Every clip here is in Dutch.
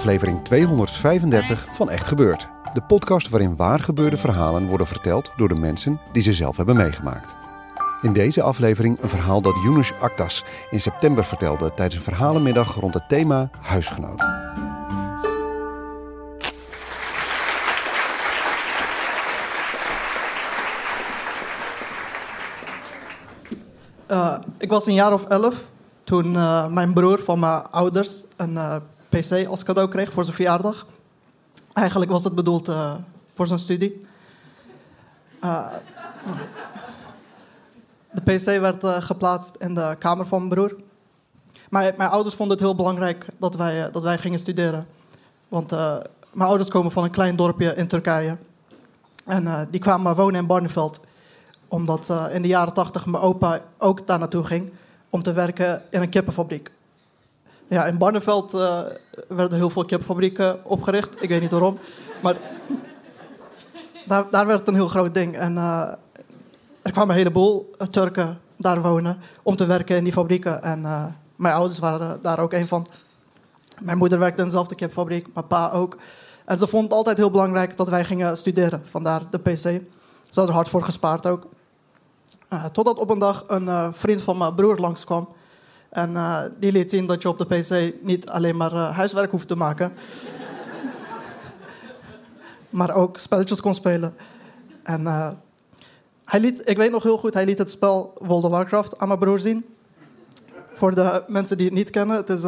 Aflevering 235 van Echt Gebeurd. De podcast waarin waargebeurde verhalen worden verteld door de mensen die ze zelf hebben meegemaakt. In deze aflevering een verhaal dat Yunus Aktas in september vertelde tijdens een verhalenmiddag rond het thema huisgenoot. Uh, ik was een jaar of elf toen uh, mijn broer van mijn ouders een uh, PC als cadeau kreeg voor zijn verjaardag. Eigenlijk was het bedoeld uh, voor zijn studie. de PC werd geplaatst in de kamer van mijn broer. Maar mijn ouders vonden het heel belangrijk dat wij, dat wij gingen studeren. Want mijn ouders komen van een klein dorpje in Turkije. En die kwamen wonen in Barneveld omdat in de jaren tachtig mijn opa ook daar naartoe ging om te werken in een kippenfabriek. Ja, in Barneveld uh, werden heel veel kippenfabrieken opgericht. Ik weet niet waarom. Maar daar, daar werd het een heel groot ding. En uh, er kwamen een heleboel Turken daar wonen om te werken in die fabrieken. En mijn ouders waren daar ook een van. Mijn moeder werkte in dezelfde kippenfabriek, mijn pa ook. En ze vond het altijd heel belangrijk dat wij gingen studeren. Vandaar de PC. Ze hadden er hard voor gespaard ook. Totdat op een dag een vriend van mijn broer langskwam. En uh, die liet zien dat je op de PC niet alleen maar huiswerk hoeft te maken. maar ook spelletjes kon spelen. En hij liet, ik weet nog heel goed, hij liet het spel World of Warcraft aan mijn broer zien. Voor de mensen die het niet kennen, het is,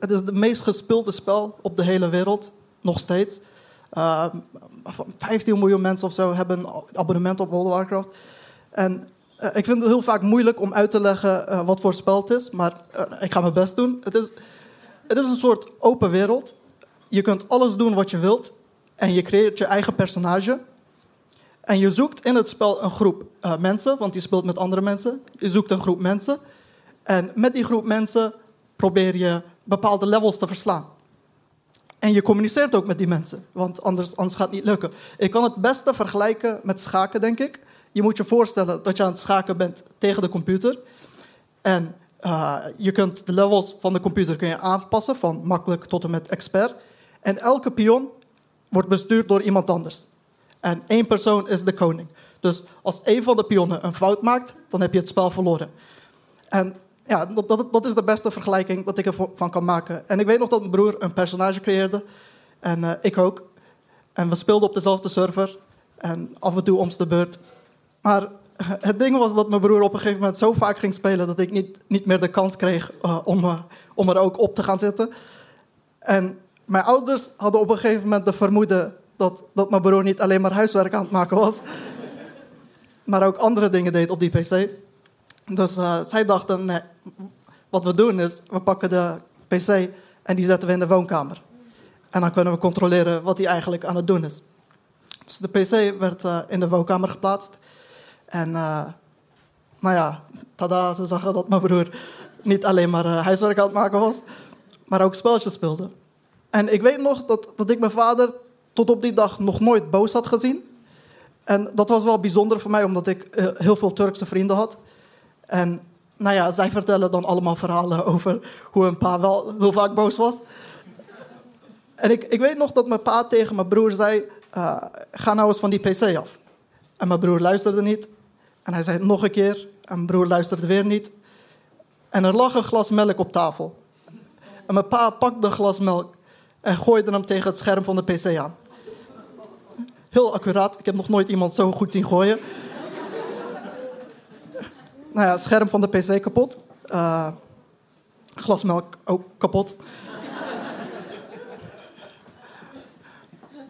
het is meest gespeelde spel op de hele wereld. Nog steeds. 15 miljoen mensen of zo hebben abonnement op World of Warcraft. En uh, ik vind het heel vaak moeilijk om uit te leggen uh, wat voor spel het is, maar uh, ik ga mijn best doen. Het is, het is een soort open wereld. Je kunt alles doen wat je wilt en je creëert je eigen personage. En je zoekt in het spel een groep mensen, want je speelt met andere mensen. Je zoekt een groep mensen. En met die groep mensen probeer je bepaalde levels te verslaan. En je communiceert ook met die mensen, want anders, anders gaat het niet lukken. Ik kan het beste vergelijken met schaken, denk ik. Je moet je voorstellen dat je aan het schaken bent tegen de computer. En uh, je kunt de levels van de computer kun je aanpassen, van makkelijk tot en met expert. En elke pion wordt bestuurd door iemand anders. En één persoon is de koning. Dus als één van de pionnen een fout maakt, dan heb je het spel verloren. En ja, dat, dat, is de beste vergelijking dat ik ervan kan maken. En ik weet nog dat mijn broer een personage creëerde. En uh, ik ook. En we speelden op dezelfde server. En af en toe om de beurt maar het ding was dat mijn broer op een gegeven moment zo vaak ging spelen dat ik niet, niet meer de kans kreeg uh, om, uh, om er ook op te gaan zitten. En mijn ouders hadden op een gegeven moment de vermoeden dat, dat mijn broer niet alleen maar huiswerk aan het maken was, maar ook andere dingen deed op die PC. Dus zij dachten: nee, wat we doen is, we pakken de PC en die zetten we in de woonkamer. En dan kunnen we controleren wat hij eigenlijk aan het doen is. Dus de PC werd in de woonkamer geplaatst. En uh, nou ja, tada, ze zagen dat mijn broer niet alleen maar uh, huiswerk aan het maken was, maar ook spelletjes speelde. En ik weet nog dat, dat ik mijn vader tot op die dag nog nooit boos had gezien. En dat was wel bijzonder voor mij, omdat ik uh, heel veel Turkse vrienden had. En nou ja, zij vertellen dan allemaal verhalen over hoe een pa wel heel vaak boos was. En ik, ik weet nog dat mijn pa tegen mijn broer zei: Ga nou eens van die PC af. En mijn broer luisterde niet. En hij zei het nog een keer. En mijn broer luisterde weer niet. En er lag een glas melk op tafel. En mijn pa pakte een glas melk en gooide hem tegen het scherm van de pc aan. Heel accuraat. Ik heb nog nooit iemand zo goed zien gooien. nou ja, scherm van de PC kapot. Uh, glasmelk ook kapot.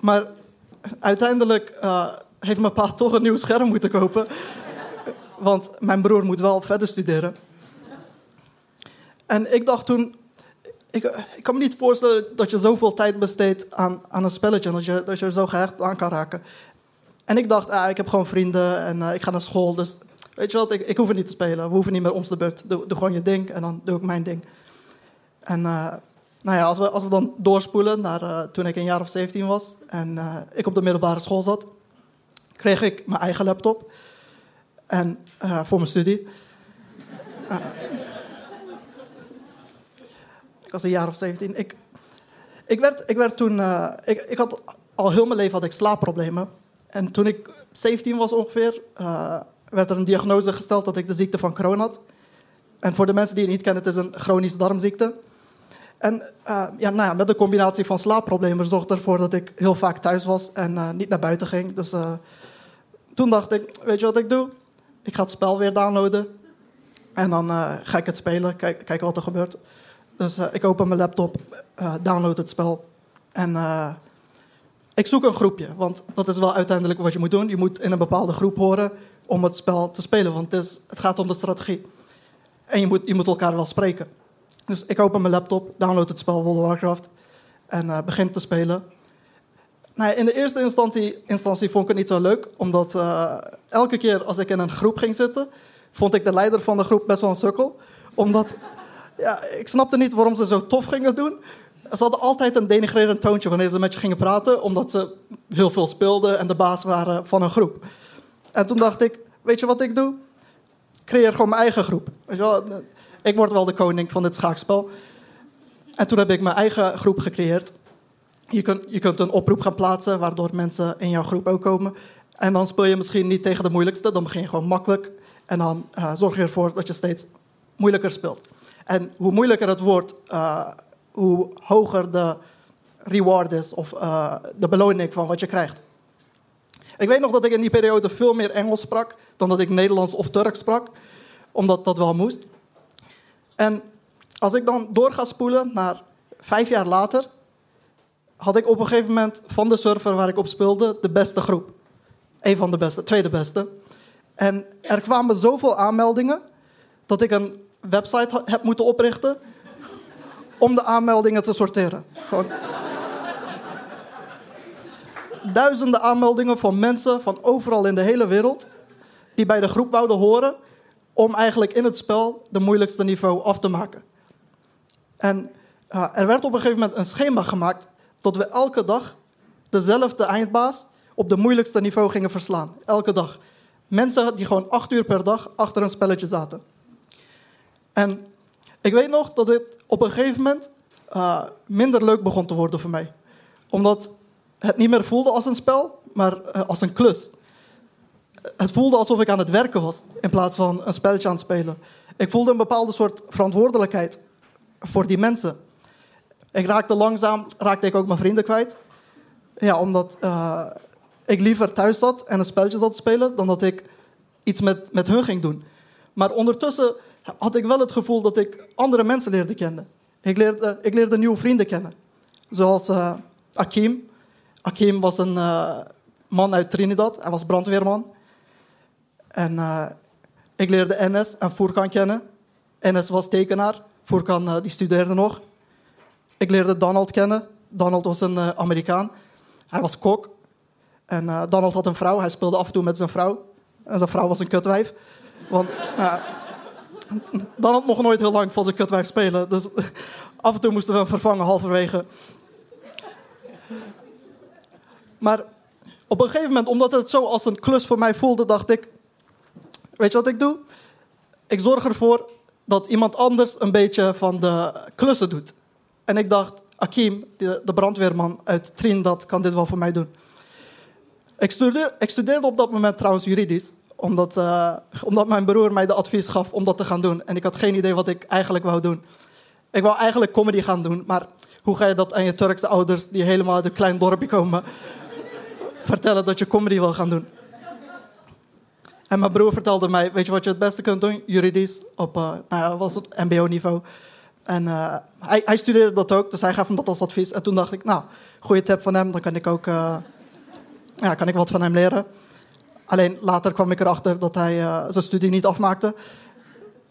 maar uiteindelijk uh, heeft mijn pa toch een nieuw scherm moeten kopen. Want mijn broer moet wel verder studeren. En ik dacht toen, ik, ik, kan me niet voorstellen dat je zoveel tijd besteedt aan, aan een spelletje. Dat je, dat je er zo gehecht aan kan raken. En ik dacht, ah, ik heb gewoon vrienden en uh, ik ga naar school. Dus weet je wat, ik, ik hoef het niet te spelen. We hoeven niet meer om de beurt. Doe, gewoon je ding en dan doe ik mijn ding. En uh, nou ja, als we, als we dan doorspoelen naar uh, toen ik een jaar of 17 was en ik op de middelbare school zat, kreeg ik mijn eigen laptop en, voor mijn studie. ik was een jaar of 17. Ik, ik, werd, ik werd toen, ik, ik had al heel mijn leven had ik slaapproblemen. En toen ik 17 was ongeveer, uh, werd er een diagnose gesteld dat ik de ziekte van Crohn had. En voor de mensen die het niet kennen, het is een chronische darmziekte. En ja, nou ja, met de combinatie van slaapproblemen zorgde ervoor dat ik heel vaak thuis was en niet naar buiten ging. Dus toen dacht ik, weet je wat ik doe? Ik ga het spel weer downloaden. En dan ga ik het spelen, kijk, kijken wat er gebeurt. Dus ik open mijn laptop, download het spel. En ik zoek een groepje, want dat is wel uiteindelijk wat je moet doen. Je moet in een bepaalde groep horen om het spel te spelen, want het, is, het gaat om de strategie. En je moet, je moet elkaar wel spreken. Dus ik open mijn laptop, download het spel World of Warcraft en begin te spelen. In de eerste instantie, instantie vond ik het niet zo leuk, omdat uh, elke keer als ik in een groep ging zitten, vond ik de leider van de groep best wel een sukkel. Omdat ja, ik snapte niet waarom ze zo tof gingen doen. Ze hadden altijd een denigrerend toontje wanneer ze met je gingen praten, omdat ze heel veel speelden en de baas waren van een groep. En toen dacht ik, weet je wat ik doe? creëer gewoon mijn eigen groep. Weet je wel? Ik word wel de koning van dit schaakspel. En toen heb ik mijn eigen groep gecreëerd. Je kunt, je kunt een oproep gaan plaatsen, waardoor mensen in jouw groep ook komen. En dan speel je misschien niet tegen de moeilijkste, dan begin je gewoon makkelijk. En dan uh, zorg je ervoor dat je steeds moeilijker speelt. En hoe moeilijker het wordt, uh, hoe hoger de reward is of uh, de beloning van wat je krijgt. Ik weet nog dat ik in die periode veel meer Engels sprak dan dat ik Nederlands of Turks sprak, omdat dat wel moest. En als ik dan door ga spoelen naar vijf jaar later, had ik op een gegeven moment van de server waar ik op speelde de beste groep. Een van de beste, tweede beste. En er kwamen zoveel aanmeldingen dat ik een website heb moeten oprichten om de aanmeldingen te sorteren. Duizenden aanmeldingen van mensen van overal in de hele wereld die bij de groep wouden horen om eigenlijk in het spel de moeilijkste niveau af te maken. En uh, er werd op een gegeven moment een schema gemaakt dat we elke dag dezelfde eindbaas op de moeilijkste niveau gingen verslaan. Elke dag. Mensen die gewoon acht uur per dag achter een spelletje zaten. En ik weet nog dat dit op een gegeven moment uh, minder leuk begon te worden voor mij. Omdat het niet meer voelde als een spel, maar uh, als een klus. Het voelde alsof ik aan het werken was in plaats van een spelletje aan het spelen. Ik voelde een bepaalde soort verantwoordelijkheid voor die mensen. Ik raakte langzaam, raakte ik ook mijn vrienden kwijt. Ja, omdat uh, ik liever thuis zat en een spelletje zat te spelen dan dat ik iets met, met hun ging doen. Maar ondertussen had ik wel het gevoel dat ik andere mensen leerde kennen. Ik leerde, ik leerde nieuwe vrienden kennen. Zoals uh, Akim. Akim was een uh, man uit Trinidad. Hij was brandweerman. En ik leerde Enes en Furkan kennen. Enes was tekenaar. Furkan die studeerde nog. Ik leerde Donald kennen. Donald was een Amerikaan. Hij was kok. En Donald had een vrouw. Hij speelde af en toe met zijn vrouw. En zijn vrouw was een kutwijf. Want dan had nog nooit heel lang van zijn kutwijf spelen. Dus af en toe moesten we hem vervangen halverwege. Maar op een gegeven moment, omdat het zo als een klus voor mij voelde, dacht ik... Weet je wat ik doe? Ik zorg ervoor dat iemand anders een beetje van de klussen doet. En ik dacht, Akim, de brandweerman uit Trinidad, kan dit wel voor mij doen. Ik studeerde, ik studeerde op dat moment trouwens juridisch omdat, uh, omdat mijn broer mij de advies gaf om dat te gaan doen. En ik had geen idee wat ik eigenlijk wou doen. Ik wou eigenlijk comedy gaan doen, maar hoe ga je dat aan je Turkse ouders, die helemaal uit een klein dorpje komen, vertellen dat je comedy wil gaan doen? En mijn broer vertelde mij, weet je wat je het beste kunt doen? Juridisch, op uh, nou ja, was het mbo-niveau. En uh, hij, studeerde dat ook, dus hij gaf hem dat als advies. En toen dacht ik, nou, goede tip van hem, dan kan ik ook uh, ja, kan ik wat van hem leren. Alleen later kwam ik erachter dat hij zijn studie niet afmaakte.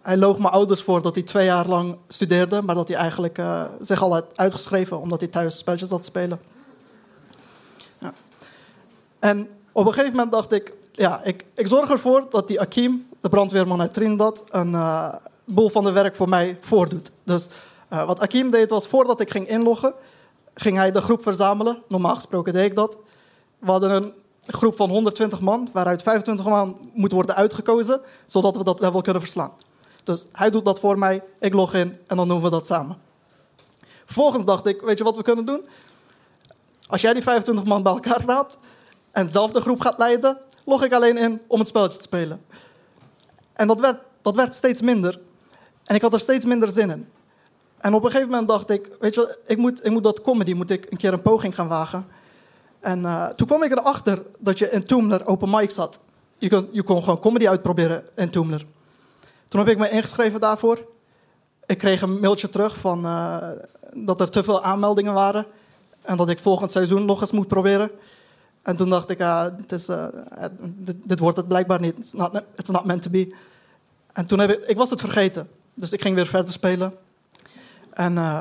Hij loog mijn ouders voor dat hij twee jaar lang studeerde, maar dat hij eigenlijk zich al had uitgeschreven omdat hij thuis spelletjes had spelen. Ja. En op een gegeven moment dacht ik, ja, ik, ik zorg ervoor dat die Akim, de brandweerman uit Trinidad, een boel van de werk voor mij voordoet. Dus uh, wat Akim deed was, voordat ik ging inloggen, ging hij de groep verzamelen. Normaal gesproken deed ik dat. We hadden een groep van 120 man, waaruit 25 man moet worden uitgekozen, zodat we dat level kunnen verslaan. Dus hij doet dat voor mij, ik log in en dan doen we dat samen. Vervolgens dacht ik, weet je wat we kunnen doen? Als jij die 25 man bij elkaar raapt en zelf de groep gaat leiden, log ik alleen in om het spelletje te spelen. En dat werd, dat werd steeds minder. En ik had er steeds minder zin in. En op een gegeven moment dacht ik, weet je wat, ik moet, ik moet dat comedy, moet ik een keer een poging gaan wagen. En uh, toen kwam ik erachter dat je in Toomler open mics had. Je kon, je gewoon comedy uitproberen in Toomler. Toen heb ik me ingeschreven daarvoor. Ik kreeg een mailtje terug van uh, dat er te veel aanmeldingen waren. En dat ik volgend seizoen nog eens moet proberen. En toen dacht ik, uh, is, uh, dit, dit, wordt het blijkbaar niet. It's not, it's not meant to be. En toen heb ik, ik was het vergeten. Dus ik ging weer verder spelen. En uh,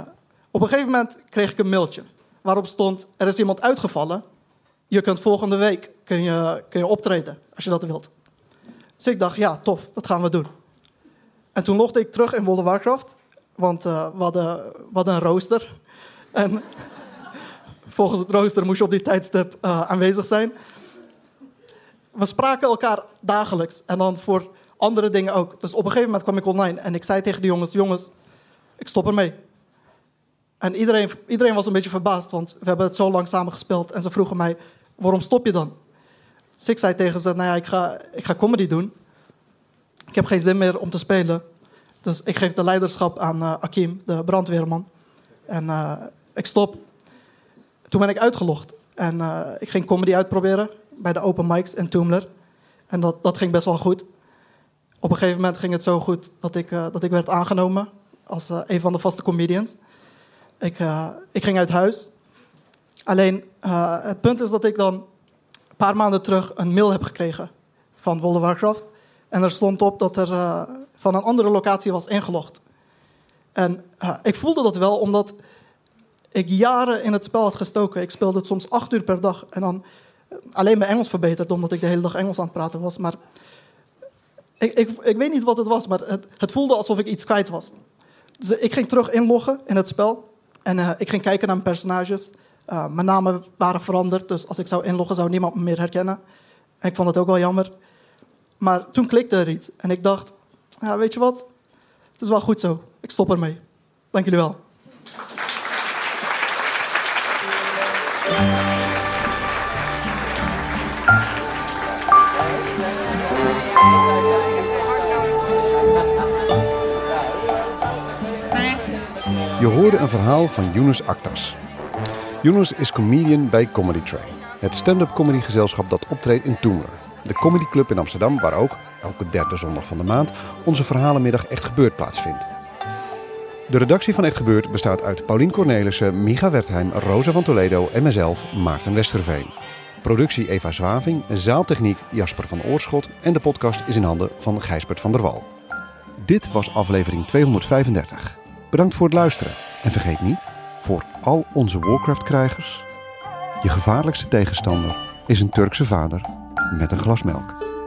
op een gegeven moment kreeg ik een mailtje. Waarop stond, er is iemand uitgevallen. Je kunt volgende week kun je, kun je optreden, als je dat wilt. Dus ik dacht, ja, tof, dat gaan we doen. En toen logde ik terug in World of Warcraft. Want we hadden, we hadden een rooster. En volgens het rooster moest je op die tijdstip uh, aanwezig zijn. We spraken elkaar dagelijks en dan voor andere dingen ook. Dus op een gegeven moment kwam ik online en ik zei tegen de jongens: Jongens, ik stop ermee. En iedereen, iedereen was een beetje verbaasd, want we hebben het zo lang samen gespeeld. En ze vroegen mij: Waarom stop je dan? Dus ik zei tegen ze: Nou ja, ik ga, ik ga comedy doen. Ik heb geen zin meer om te spelen. Dus ik geef de leiderschap aan uh, Akim, de brandweerman. En uh, ik stop. Toen ben ik uitgelogd en uh, ik ging comedy uitproberen bij de open mics in Toomler. En dat, dat ging best wel goed. Op een gegeven moment ging het zo goed dat ik, uh, dat ik werd aangenomen als uh, een van de vaste comedians. Ik, ik ging uit huis. Alleen het punt is dat ik dan een paar maanden terug een mail heb gekregen van World of Warcraft. En er stond op dat er van een andere locatie was ingelogd. En ik voelde dat wel omdat ik jaren in het spel had gestoken. Ik speelde het soms acht uur per dag. En dan eh, alleen mijn Engels verbeterd, omdat ik de hele dag Engels aan het praten was. Maar ik, ik, ik weet niet wat het was, maar het, het, voelde alsof ik iets kwijt was. Dus ik ging terug inloggen in het spel. En uh, ik ging kijken naar mijn personages. Uh, mijn namen waren veranderd, dus als ik zou inloggen zou niemand me meer herkennen. En ik vond het ook wel jammer. Maar toen klikte er iets. En ik dacht, ja, weet je wat? Het is wel goed zo. Ik stop ermee. Dank jullie wel. Je hoorde een verhaal van Yunus Aktas. Yunus is comedian bij Comedy Train, het stand-up comedygezelschap dat optreedt in Toemler. De comedyclub in Amsterdam waar ook, elke derde zondag van de maand, onze verhalenmiddag Echt Gebeurd plaatsvindt. De redactie van Echt Gebeurd bestaat uit Paulien Cornelissen, Micha Wertheim, Rosa van Toledo en mezelf, Maarten Westerveen. Productie Eva Zwaving, zaaltechniek Jasper van Oorschot en de podcast is in handen van Gijsbert van der Wal. Dit was aflevering 235. Bedankt voor het luisteren. En vergeet niet, voor al onze Warcraft-krijgers... je gevaarlijkste tegenstander is een Turkse vader met een glas melk.